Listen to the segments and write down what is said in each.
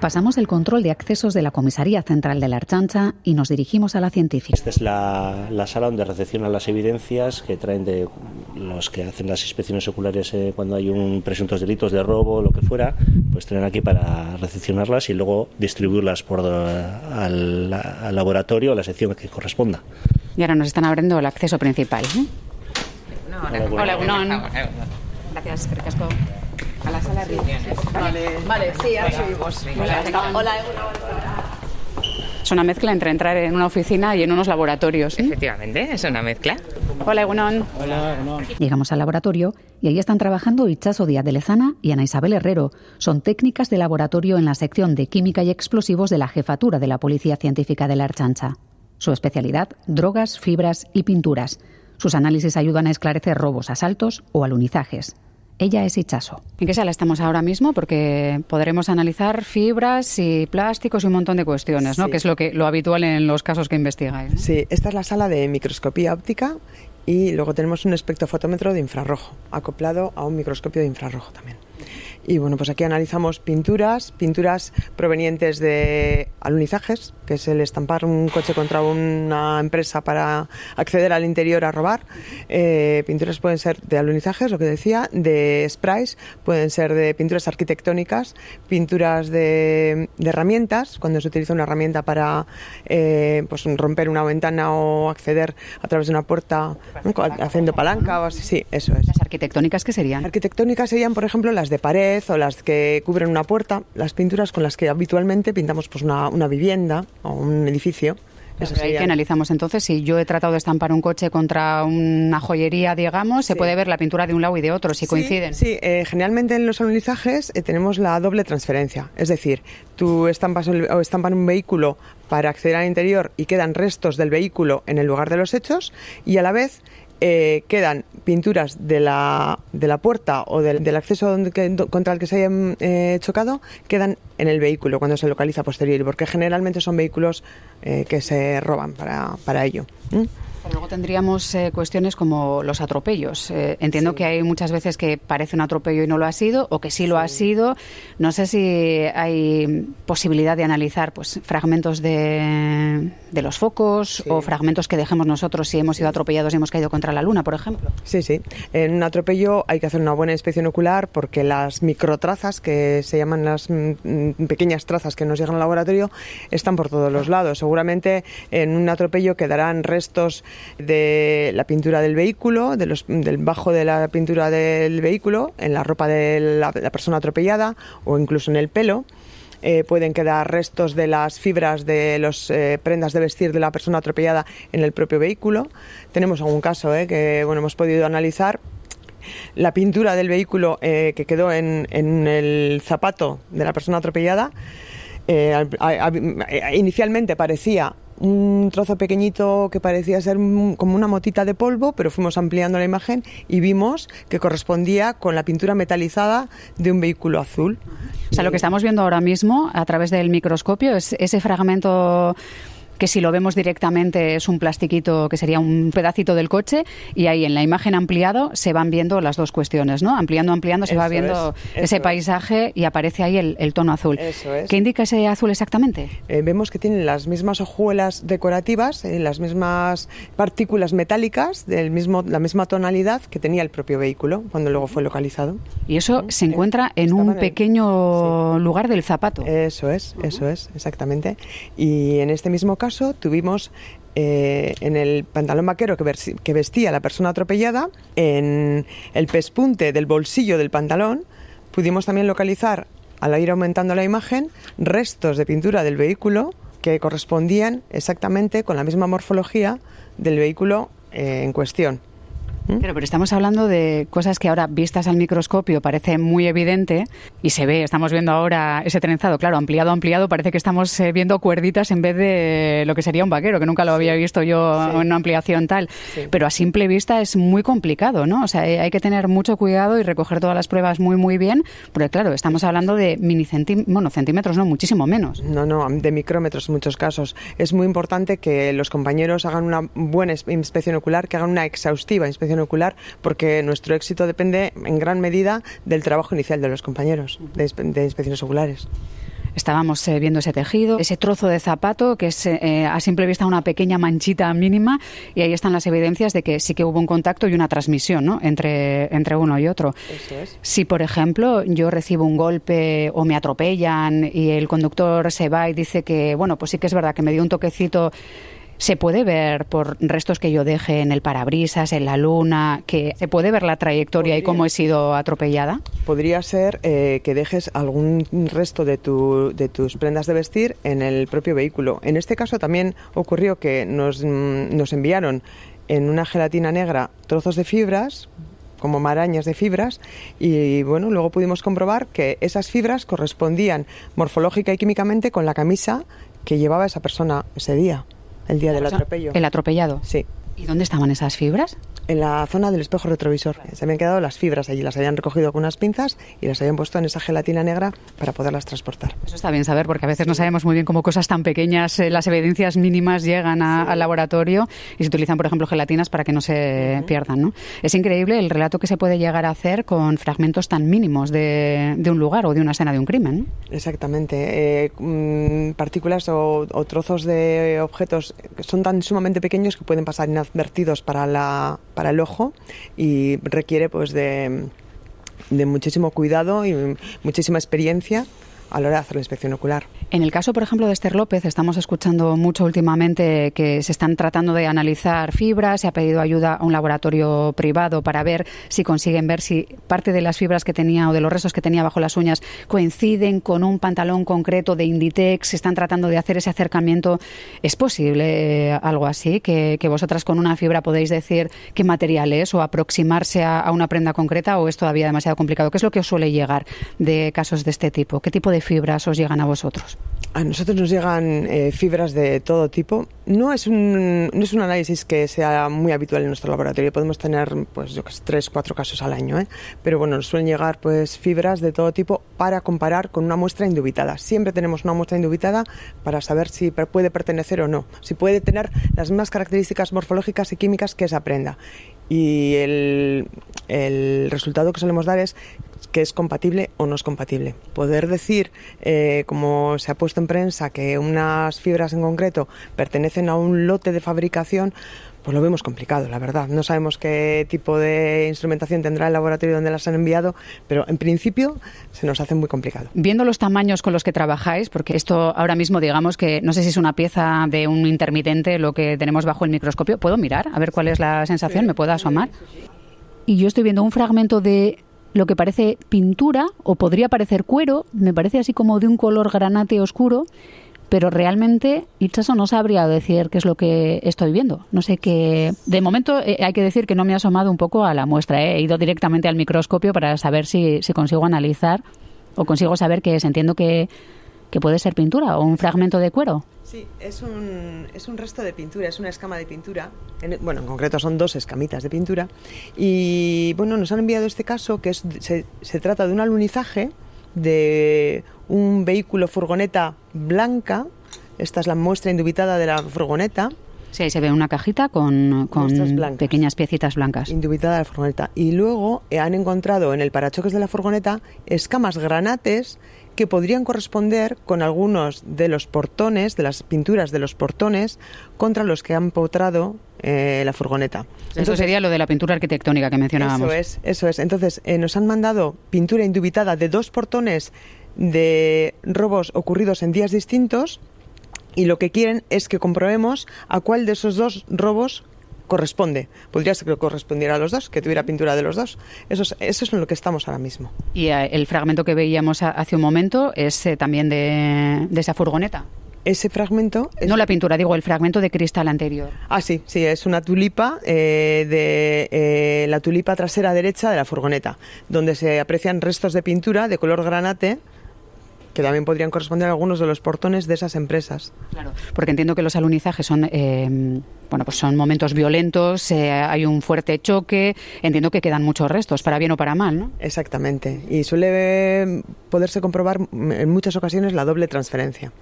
Pasamos el control de accesos de la Comisaría Central de la Archancha y nos dirigimos a la científica. Esta es la, sala donde recepcionan las evidencias que traen de los que hacen las inspecciones oculares eh, cuando hay un presuntos delitos de robo o lo que fuera, pues traen aquí para recepcionarlas y luego distribuirlas por, eh, al, al, laboratorio a la sección que corresponda. Y ahora nos están abriendo el acceso principal. ¿eh? No, hola, hola, hola, Gracias, Casco a la sala arriba. Vale, vale sí, ahora subimos. Hola, hola. Es una mezcla entre entrar en una oficina y en unos laboratorios. ¿eh? Efectivamente, es una mezcla. Hola, Egunon. Hola, Egunon. Llegamos al laboratorio y ahí están trabajando Ichazo Díaz de Lezana y Ana Isabel Herrero. Son técnicas de laboratorio en la sección de Química y Explosivos de la Jefatura de la Policía Científica de la Archancha. Su especialidad, drogas, fibras y pinturas. Sus análisis ayudan a esclarecer robos, asaltos o alunizajes. Ella es Hichaso. ¿En qué sala estamos ahora mismo? Porque podremos analizar fibras y plásticos y un montón de cuestiones, ¿no? Que es lo, que, lo habitual en los casos que investigáis. Sí, esta es la sala de microscopía óptica y luego tenemos un espectrofotómetro de infrarrojo, acoplado a un microscopio de infrarrojo también. Y bueno, pues aquí analizamos pinturas, pinturas provenientes de alunizajes, que es el estampar un coche contra una empresa para acceder al interior a robar. Eh, pinturas pueden ser de alunizajes, lo que decía, de sprays, pueden ser de pinturas arquitectónicas, pinturas de, herramientas, cuando se utiliza una herramienta para eh, pues romper una ventana o acceder a través de una puerta haciendo palanca o así. Sí, eso es. ¿Las arquitectónicas qué serían? Arquitectónicas serían, por ejemplo, las de pared o las que cubren una puerta, las pinturas con las que habitualmente pintamos pues una, una vivienda o un edificio. Eso ahí que analizamos entonces, si yo he tratado de estampar un coche contra una joyería, digamos, se puede ver la pintura de un lado y de otro, si coinciden. Sí, eh, generalmente en los analizajes eh, tenemos la doble transferencia, es decir, tú estampas o estampan un vehículo para acceder al interior y quedan restos del vehículo en el lugar de los hechos y a la vez eh, quedan pinturas de la, de la puerta o del, del acceso donde, contra el que se hayan eh, chocado, quedan en el vehículo cuando se localiza posterior, porque generalmente son vehículos eh, que se roban para, para ello. Luego tendríamos eh, cuestiones como los atropellos. Eh, entiendo que hay muchas veces que parece un atropello y no lo ha sido, o que sí lo ha sido. No sé si hay posibilidad de analizar pues fragmentos de, de los focos o fragmentos que dejemos nosotros si hemos sido atropellados y hemos caído contra la luna, por ejemplo. Sí, sí. En un atropello hay que hacer una buena inspección ocular porque las microtrazas, que se llaman las mm, pequeñas trazas que nos llegan al laboratorio, están por todos los lados. Seguramente en un atropello quedarán restos de la pintura del vehículo, de los, del bajo de la pintura del vehículo, en la ropa de la, persona atropellada o incluso en el pelo. Eh, pueden quedar restos de las fibras de las eh, prendas de vestir de la persona atropellada en el propio vehículo. Tenemos algún caso eh, que bueno, hemos podido analizar. La pintura del vehículo que quedó en, en, el zapato de la persona atropellada inicialmente parecía un trozo pequeñito que parecía ser como una motita de polvo, pero fuimos ampliando la imagen y vimos que correspondía con la pintura metalizada de un vehículo azul. O sea, lo que estamos viendo ahora mismo a través del microscopio es ese fragmento que si lo vemos directamente es un plastiquito que sería un pedacito del coche y ahí en la imagen ampliado se van viendo las dos cuestiones, ¿no? Ampliando, ampliando se va viendo ese paisaje y aparece ahí el, tono azul. ¿Qué indica ese azul exactamente? Eh, vemos que tienen las mismas hojuelas decorativas, eh, las mismas partículas metálicas, del mismo, la misma tonalidad que tenía el propio vehículo cuando luego fue localizado. Y eso se encuentra en un pequeño lugar del zapato. Eso es, eso es, exactamente. Y en este mismo caso tuvimos eh, en el pantalón vaquero que, vestía la persona atropellada, en el pespunte del bolsillo del pantalón, pudimos también localizar, al ir aumentando la imagen, restos de pintura del vehículo que correspondían exactamente con la misma morfología del vehículo eh, en cuestión. Pero estamos hablando de cosas que ahora vistas al microscopio parece muy evidente y se ve, estamos viendo ahora ese trenzado, claro, ampliado, ampliado, parece que estamos eh, viendo cuerditas en vez de lo que sería un vaquero, que nunca lo había visto yo en una ampliación tal. Pero a simple vista es muy complicado, ¿no? O sea, eh, hay que tener mucho cuidado y recoger todas las pruebas muy, muy bien, porque claro, estamos hablando de bueno, centímetros, no, muchísimo menos. No, no, de micrómetros en muchos casos. Es muy importante que los compañeros hagan una buena inspección ocular, que hagan una exhaustiva inspección ocular, porque nuestro éxito depende en gran medida del trabajo inicial de los compañeros de, inspecciones oculares. Estábamos eh, viendo ese tejido, ese trozo de zapato que es eh, a simple vista una pequeña manchita mínima y ahí están las evidencias de que sí que hubo un contacto y una transmisión ¿no? entre, entre uno y otro. Si, por ejemplo, yo recibo un golpe o me atropellan y el conductor se va y dice que, bueno, pues sí que es verdad que me dio un toquecito se puede ver por restos que yo deje en el parabrisas, en la luna, que se puede ver la trayectoria y cómo he sido atropellada. Podría ser eh, que dejes algún resto de, de tus prendas de vestir en el propio vehículo. En este caso también ocurrió que nos, mm, nos enviaron en una gelatina negra trozos de fibras como marañas de fibras y bueno, luego pudimos comprobar que esas fibras correspondían morfológica y químicamente con la camisa que llevaba esa persona ese día el día del atropello. ¿El atropellado? Sí. ¿Y dónde estaban esas fibras? En la zona del espejo retrovisor. Se habían quedado las fibras allí, las habían recogido con unas pinzas y las habían puesto en esa gelatina negra para poderlas transportar. Eso está bien saber porque a veces no sabemos muy bien cómo cosas tan pequeñas, eh, las evidencias mínimas llegan al laboratorio y se utilizan, por ejemplo, gelatinas para que no se pierdan. ¿no? Es increíble el relato que se puede llegar a hacer con fragmentos tan mínimos de, un lugar o de una escena de un crimen. Exactamente. Eh, mm, partículas o, o trozos de objetos que son tan sumamente pequeños que pueden pasar inadvertidos para la para el ojo y requiere pues de, de muchísimo cuidado y muchísima experiencia a la hora de hacer la inspección ocular. En el caso, por ejemplo, de Esther López, estamos escuchando mucho últimamente que se están tratando de analizar fibras, se ha pedido ayuda a un laboratorio privado para ver si consiguen ver si parte de las fibras que tenía o de los restos que tenía bajo las uñas coinciden con un pantalón concreto de Inditex, se están tratando de hacer ese acercamiento. ¿Es posible eh, algo así? Que, vosotras con una fibra podéis decir qué material es o aproximarse a, a una prenda concreta o es todavía demasiado complicado? ¿Qué es lo que os suele llegar de casos de este tipo? ¿Qué tipo de fibras os llegan a vosotros? A nosotros nos llegan eh, fibras de todo tipo. No es, un, no es un análisis que sea muy habitual en nuestro laboratorio. Podemos tener, pues, yo que sé, tres, cuatro casos al año. ¿eh? Pero bueno, nos suelen llegar pues fibras de todo tipo para comparar con una muestra indubitada. Siempre tenemos una muestra indubitada para saber si puede pertenecer o no. Si puede tener las mismas características morfológicas y químicas que esa prenda. Y el, el resultado que solemos dar es que es compatible o no es compatible. Poder decir, eh, como se ha puesto en prensa, que unas fibras en concreto pertenecen a un lote de fabricación, pues lo vemos complicado, la verdad. No sabemos qué tipo de instrumentación tendrá el laboratorio donde las han enviado, pero en principio se nos hace muy complicado. Viendo los tamaños con los que trabajáis, porque esto ahora mismo digamos que no sé si es una pieza de un intermitente lo que tenemos bajo el microscopio, ¿puedo mirar? A ver cuál es la sensación, ¿me puedo asomar? Y yo estoy viendo un fragmento de lo que parece pintura o podría parecer cuero, me parece así como de un color granate oscuro, pero realmente Itchaso no sabría decir qué es lo que estoy viendo. No sé qué. De momento eh, hay que decir que no me ha asomado un poco a la muestra. ¿eh? He ido directamente al microscopio para saber si, si consigo analizar o consigo saber qué es. Entiendo que, que puede ser pintura o un fragmento de cuero. Sí, es un, es un resto de pintura, es una escama de pintura. bueno, en concreto son dos escamitas de pintura. Y bueno, nos han enviado este caso que se, se trata de un alunizaje de un vehículo furgoneta blanca. Esta es la muestra indubitada de la furgoneta. Sí, ahí se ve una cajita con, con pequeñas piecitas blancas. Indubitada de la furgoneta. Y luego eh, han encontrado en el parachoques de la furgoneta escamas granates que podrían corresponder con algunos de los portones, de las pinturas de los portones, contra los que han potrado eh, la furgoneta. eso sería lo de la pintura arquitectónica que mencionábamos. Eso es, eso es. Entonces, eh, nos han mandado pintura indubitada de dos portones de robos ocurridos en días distintos y lo que quieren es que comprobemos a cuál de esos dos robos corresponde. Podría ser que correspondiera a los dos, que tuviera pintura de los dos. Eso es, eso es en lo que estamos ahora mismo. Y eh, el fragmento que veíamos hace un momento es eh, también de, esa furgoneta. ese fragmento... No la pintura, digo, el fragmento de cristal anterior. Ah, sí, sí, es una tulipa eh, de eh, la tulipa trasera derecha de la furgoneta, donde se aprecian restos de pintura de color granate que también podrían corresponder a algunos de los portones de esas empresas. Claro, porque entiendo que los alunizajes son, eh, bueno, pues son momentos violentos, hay un fuerte choque, entiendo que quedan muchos restos, para bien o para mal, ¿no? Exactamente, y suele poderse comprobar en muchas ocasiones la doble transferencia.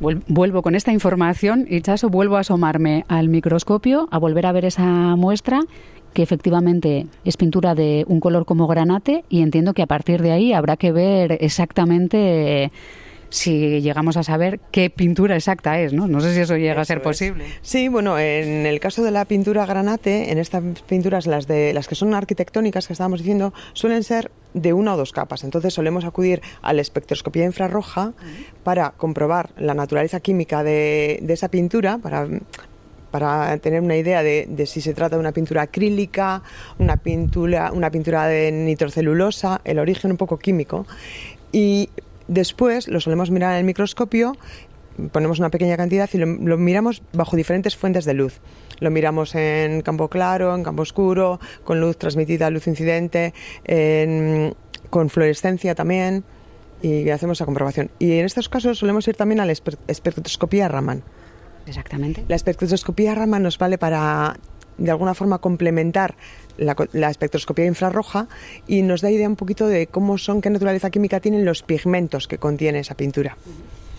Vuelvo con esta información y Chaso, vuelvo a asomarme al microscopio, a volver a ver esa muestra que efectivamente es pintura de un color como granate y entiendo que a partir de ahí habrá que ver exactamente si llegamos a saber qué pintura exacta es, ¿no? No sé si eso llega a ser posible. Sí, bueno, en el caso de la pintura granate, en estas pinturas, las de las que son arquitectónicas que estábamos diciendo, suelen ser de una o dos capas. Entonces solemos acudir a la espectroscopía infrarroja para comprobar la naturaleza química de, esa pintura, para para tener una idea de, si se trata de una pintura acrílica, una pintura, una pintura de nitrocelulosa, el origen un poco químico. Y Después lo solemos mirar en el microscopio, ponemos una pequeña cantidad y lo, miramos bajo diferentes fuentes de luz. Lo miramos en campo claro, en campo oscuro, con luz transmitida, luz incidente, con fluorescencia también y hacemos la comprobación. Y en estos casos solemos ir también a la espectroscopía Raman. Exactamente. La espectroscopía Raman nos vale para de alguna forma complementar la, espectroscopía infrarroja y nos da idea un poquito de cómo son, qué naturaleza química tienen los pigmentos que contiene esa pintura.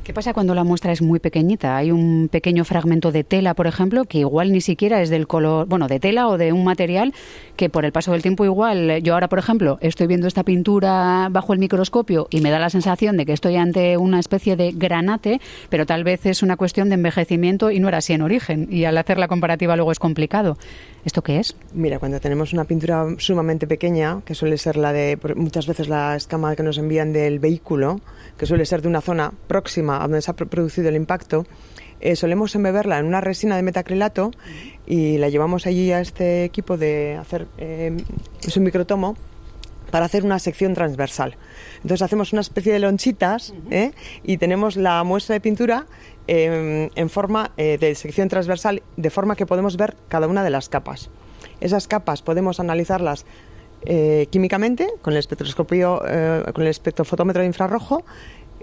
¿Qué pasa cuando la muestra es muy pequeñita? Hay un pequeño fragmento de tela, por ejemplo, que igual ni siquiera es del color, bueno, de tela o de un material que por el paso del tiempo igual, yo ahora, por ejemplo, estoy viendo esta pintura bajo el microscopio y me da la sensación de que estoy ante una especie de granate, pero tal vez es una cuestión de envejecimiento y no era así en origen. Y al hacer la comparativa luego es complicado. ¿Esto qué es? Mira, cuando tenemos una pintura sumamente pequeña, que suele ser la de muchas veces la escama que nos envían del vehículo, que suele ser de una zona próxima a donde se ha producido el impacto, eh, solemos embeberla en una resina de metacrilato y la llevamos allí a este equipo de hacer eh, es un microtomo para hacer una sección transversal. Entonces hacemos una especie de lonchitas ¿eh? y tenemos la muestra de pintura em, en forma de sección transversal, de forma que podemos ver cada una de las capas. Esas capas podemos analizarlas químicamente con el espectroscopio, con el espectrofotómetro de infrarrojo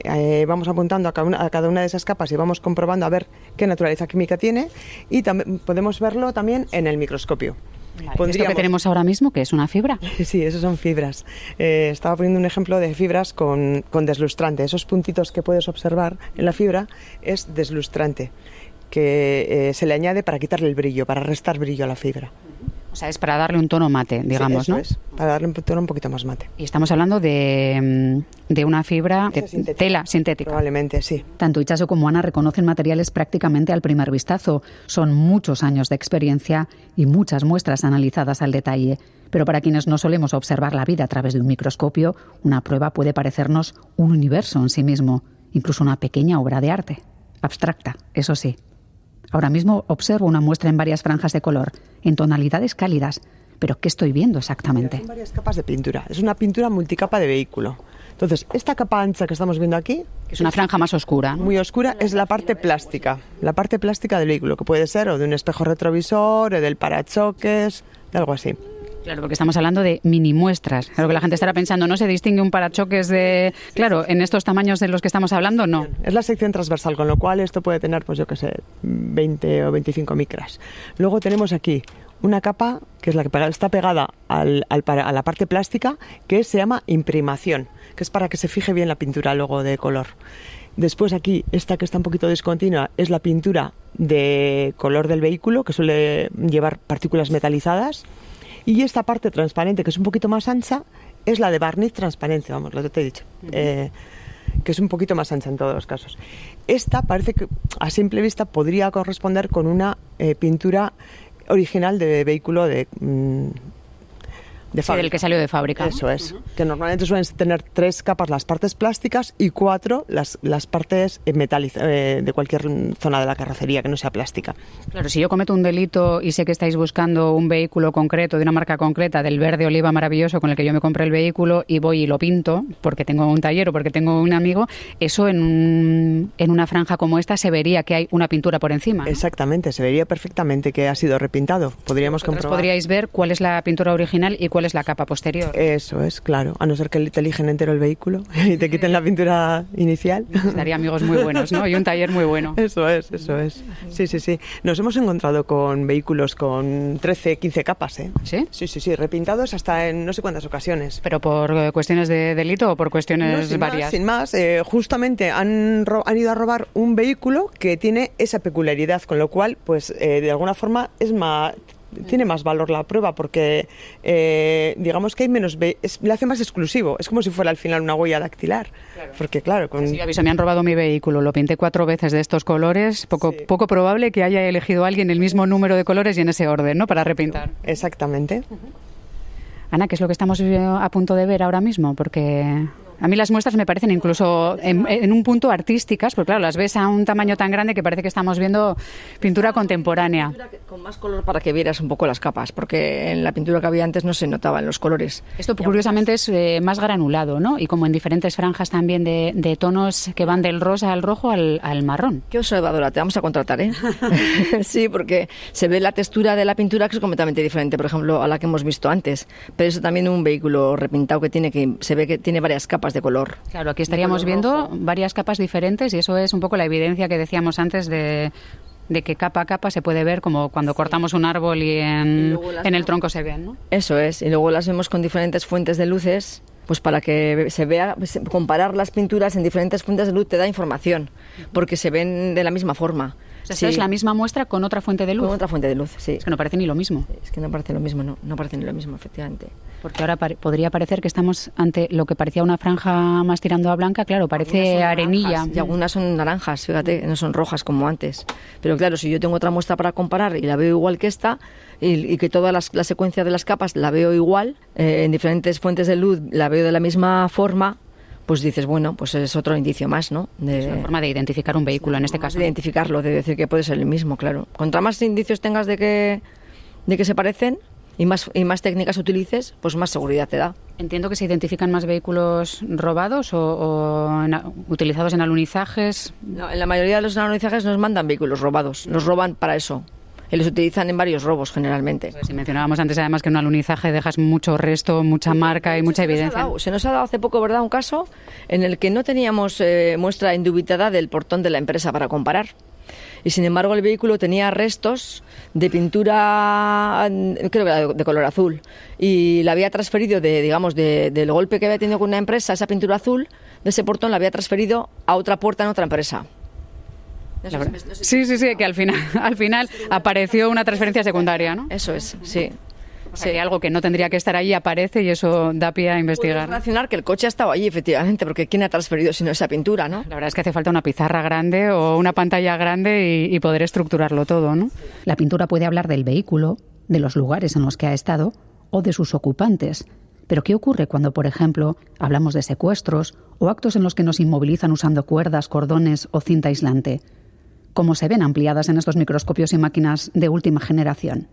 eh, vamos apuntando a cada, una, de esas capas y vamos comprobando a ver qué naturaleza química tiene y podemos verlo también en el microscopio. ¿Esto que tenemos ahora mismo, que es una fibra? Sí, eso son fibras. Eh, estaba poniendo un ejemplo de fibras con, deslustrante. Esos puntitos que puedes observar en la fibra es deslustrante, que eh, se le añade para quitarle el brillo, para restar brillo a la fibra. O sea, es para darle un tono mate, digamos, ¿no? Es, para darle un tono un poquito más mate. Y estamos hablando de, mm, de una fibra de tela sintética. Probablemente, sí. Tanto Ichaso como Ana reconocen materiales prácticamente al primer vistazo. Son muchos años de experiencia y muchas muestras analizadas al detalle. Pero para quienes no solemos observar la vida a través de un microscopio, una prueba puede parecernos un universo en sí mismo, incluso una pequeña obra de arte. Abstracta, eso sí. Ahora mismo observo una muestra en varias franjas de color, en tonalidades cálidas. Pero ¿qué estoy viendo exactamente? son varias capas de pintura. Es una pintura multicapa de vehículo. Entonces, esta capa ancha que estamos viendo aquí... Es una franja más oscura. Muy oscura, es la parte plástica. La parte plástica del vehículo, que puede ser o de un espejo retrovisor, o del parachoques, de algo así. Claro, porque estamos hablando de mini muestras. Claro que la gente estará pensando, ¿no se distingue un parachoques de...? Claro, en estos tamaños de los que estamos hablando, no. Es la sección transversal, con lo cual esto puede tener, pues yo qué sé, 20 o 25 micras. Luego tenemos aquí una capa que es la que está pegada al, a la parte plástica, que se llama imprimación, que es para que se fije bien la pintura luego de color. Después aquí, esta que está un poquito discontinua, es la pintura de color del vehículo, que suele llevar partículas metalizadas. Y esta parte transparente, que es un poquito más ancha, es la de barniz transparente, vamos, lo que te he dicho. Eh, que es un poquito más ancha en todos los casos. Esta parece que a simple vista podría corresponder con una eh, pintura original de vehículo de... Mm, de del que salió de fábrica. Eso es. Que normalmente suelen tener tres capas las partes plásticas y cuatro las, las partes metalizadas eh, de cualquier zona de la carrocería que no sea plástica. Claro, si yo cometo un delito y sé que estáis buscando un vehículo concreto, de una marca concreta, del verde oliva maravilloso con el que yo me compré el vehículo y voy y lo pinto porque tengo un taller o porque tengo un amigo, eso en, en una franja como esta se vería que hay una pintura por encima. Exactamente, se vería perfectamente que ha sido repintado. Podríamos comprobar. podríais ver cuál es la pintura original y cuál es la capa posterior. Eso es, claro. A no ser que te eligen entero el vehículo y te quiten la pintura inicial. Estaría amigos muy buenos, ¿no? Y un taller muy bueno. Eso es, eso es. Sí, sí, sí. Nos hemos encontrado con vehículos con 13, 15 capas, ¿eh? ¿Sí? Sí, sí, sí. Repintados hasta en no sé cuántas ocasiones. ¿Pero por eh, cuestiones de delito o por cuestiones sin varias? Más, sin más. Eh, justamente han, han ido a robar un vehículo que tiene esa peculiaridad, con lo cual, pues, eh, de alguna forma es más tiene más valor la prueba porque eh, digamos que hay menos le hace más exclusivo es como si fuera al final una huella dactilar. Porque claro con... sí, aviso, me han robado mi vehículo lo pinté cuatro veces de estos colores poco poco probable que haya elegido alguien el mismo número de colores y en ese orden no para repintar. Exactamente. Ana qué es lo que estamos a punto de ver ahora mismo porque a mí las muestras me parecen incluso en, un punto artísticas, porque claro, las ves a un tamaño tan grande que parece que estamos viendo pintura contemporánea. Con más color para que vieras un poco las capas, porque en la pintura que había antes no se notaban los colores. Esto curiosamente es eh, más granulado, ¿no? Y como en diferentes franjas también de, tonos que van del rosa al rojo al, marrón. Qué observadora, te vamos a contratar, ¿eh? sí, porque se ve la textura de la pintura que es completamente diferente, por ejemplo, a la que hemos visto antes. Pero eso también un vehículo repintado que tiene que se ve que tiene varias capas de color. Claro, aquí estaríamos viendo varias capas diferentes y eso es un poco la evidencia que decíamos antes de de que capa a capa se puede ver como cuando cortamos un árbol y en, en el tronco se ven, ¿no? Eso es, y luego las vemos con diferentes fuentes de luces pues para que se vea, comparar las pinturas en diferentes fuentes de luz te da información, porque se ven de la misma forma. O sea, es la misma muestra con otra fuente de luz. Con otra fuente de luz, sí. Es que no parece ni lo mismo. Es que no parece lo mismo, no, no parece ni lo mismo, efectivamente. Porque ahora podría parecer que estamos ante lo que parecía una franja más tirando a blanca, claro, parece arenilla. y algunas son naranjas, fíjate, no son rojas como antes. Pero claro, si yo tengo otra muestra para comparar y la veo igual que esta, y, que toda la secuencia de las capas la veo igual, eh, en diferentes fuentes de luz la veo de la misma forma, pues dices, bueno, pues es otro indicio más, ¿no? De, es una forma de identificar un vehículo en este caso. De identificarlo, de decir que puede ser el mismo, claro. Contra más indicios tengas de que, de que se parecen, y más, y más técnicas utilices, pues más seguridad te da. Entiendo que se identifican más vehículos robados o, utilizados en alunizajes. en la mayoría de los alunizajes nos mandan vehículos robados, nos roban para eso. Y los utilizan en varios robos generalmente. Pues si mencionábamos antes además que en un alunizaje dejas mucho resto, mucha marca y mucha evidencia. se nos ha dado hace poco, ¿verdad?, un caso en el que no teníamos eh, muestra indubitada del portón de la empresa para comparar y sin embargo el vehículo tenía restos de pintura, creo que de color azul, y la había transferido de, digamos, del golpe que había tenido con una empresa, esa pintura azul, de ese portón la había transferido a otra puerta en otra empresa. Sí, sí, sí, que al final, al final apareció una transferencia secundaria, ¿no? Eso es, sí. Sí. algo que no tendría que estar allí aparece y eso da pie a investigar. relacionar que el coche ha estado allí, efectivamente, porque ¿quién ha transferido sino esa pintura, no? La verdad es que hace falta una pizarra grande o una pantalla grande y, y poder estructurarlo todo, ¿no? La pintura puede hablar del vehículo, de los lugares en los que ha estado o de sus ocupantes. Pero ¿qué ocurre cuando, por ejemplo, hablamos de secuestros o actos en los que nos inmovilizan usando cuerdas, cordones o cinta aislante? ¿Cómo se ven ampliadas en estos microscopios y máquinas de última generación?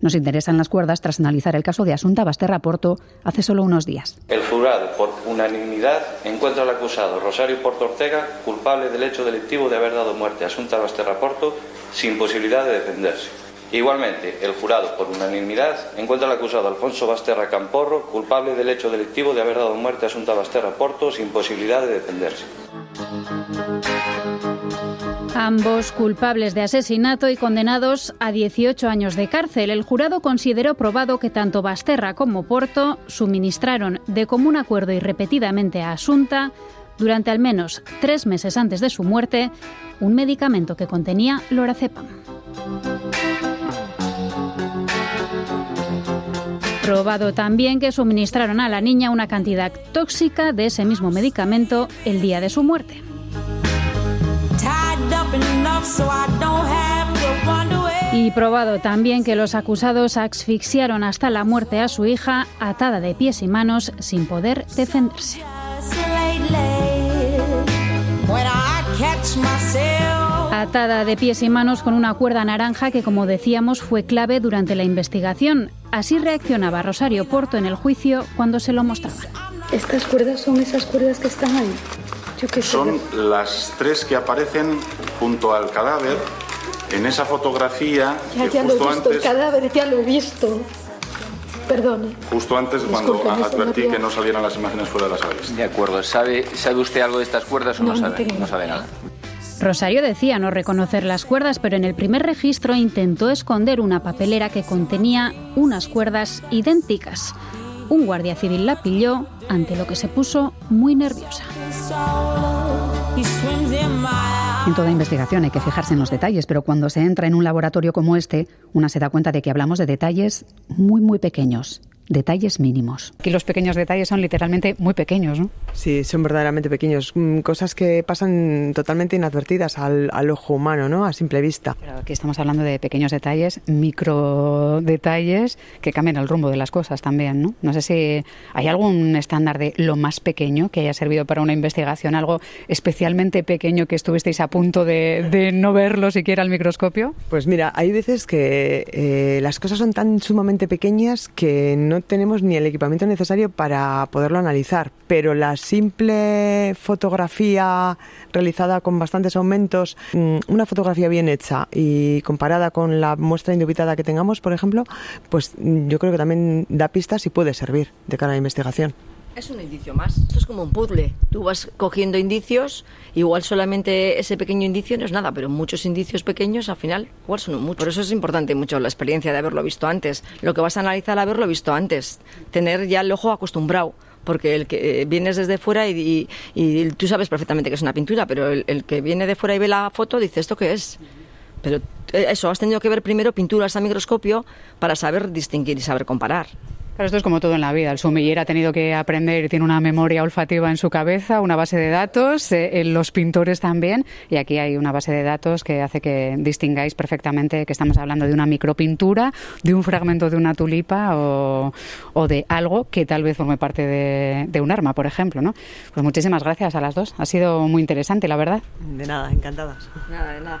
Nos interesan las cuerdas tras analizar el caso de Asunta Basterra Porto hace solo unos días. El jurado, por unanimidad, encuentra al acusado Rosario Porto Ortega culpable del hecho delictivo de haber dado muerte a Asunta Basterra Porto sin posibilidad de defenderse. Igualmente, el jurado, por unanimidad, encuentra al acusado Alfonso Basterra Camporro culpable del hecho delictivo de haber dado muerte a Asunta Basterra Porto sin posibilidad de defenderse. Ambos culpables de asesinato y condenados a 18 años de cárcel. El jurado consideró probado que tanto Basterra como Porto suministraron de común acuerdo y repetidamente a Asunta, durante al menos tres meses antes de su muerte, un medicamento que contenía lorazepam. Probado también que suministraron a la niña una cantidad tóxica de ese mismo medicamento el día de su muerte. Y probado también que los acusados asfixiaron hasta la muerte a su hija, atada de pies y manos, sin poder defenderse. Atada de pies y manos con una cuerda naranja que, como decíamos, fue clave durante la investigación. Así reaccionaba Rosario Porto en el juicio cuando se lo mostraban. ¿Estas cuerdas son esas cuerdas que están ahí? Son las tres que aparecen junto al cadáver en esa fotografía ya, que justo antes, el cadáver ya lo he visto. Perdone. Justo antes, cuando advertí que no salieran las imágenes fuera de las aves. De acuerdo. ¿Sabe, ¿Sabe usted algo de estas cuerdas o no, sabe? No sabe nada. Rosario decía no reconocer las cuerdas, pero en el primer registro intentó esconder una papelera que contenía unas cuerdas idénticas. Un guardia civil la pilló, ante lo que se puso muy nerviosa. En toda investigación hay que fijarse en los detalles, pero cuando se entra en un laboratorio como este, una se da cuenta de que hablamos de detalles muy, muy pequeños detalles mínimos. Aquí los pequeños detalles son literalmente muy pequeños, ¿no? Sí, son verdaderamente pequeños. Mm, cosas que pasan totalmente inadvertidas al, ojo humano, ¿no? A simple vista. Pero aquí estamos hablando de pequeños detalles, micro detalles que cambian el rumbo de las cosas también, ¿no? No sé si hay algún estándar de lo más pequeño que haya servido para una investigación, algo especialmente pequeño que estuvisteis a punto de, no verlo siquiera al microscopio. Pues mira, hay veces que eh, las cosas son tan sumamente pequeñas que no no tenemos ni el equipamiento necesario para poderlo analizar, pero la simple fotografía realizada con bastantes aumentos, mm, una fotografía bien hecha y comparada con la muestra indubitada que tengamos, por ejemplo, pues mm, yo creo que también da pistas y puede servir de cara a la investigación. Es un indicio más. Esto es como un puzzle. Tú vas cogiendo indicios, igual solamente ese pequeño indicio no es nada, pero muchos indicios pequeños al final igual son muchos. Por eso es importante mucho la experiencia de haberlo visto antes. Lo que vas a analizar haberlo visto antes. Tener ya el ojo acostumbrado porque el que eh, vienes desde fuera y, tú sabes perfectamente que es una pintura, pero el, el, que viene de fuera y ve la foto dice esto qué es. Pero eh, eso, has tenido que ver primero pinturas a microscopio para saber distinguir y saber comparar. Pero esto es como todo en la vida. El sumiller ha tenido que aprender, tiene una memoria olfativa en su cabeza, una base de datos, eh, los pintores también, y aquí hay una base de datos que hace que distingáis perfectamente que estamos hablando de una micropintura, de un fragmento de una tulipa o, de algo que tal vez forme parte de, de, un arma, por ejemplo. ¿no? Pues muchísimas gracias a las dos. Ha sido muy interesante, la verdad. De nada, encantadas. Nada, de nada.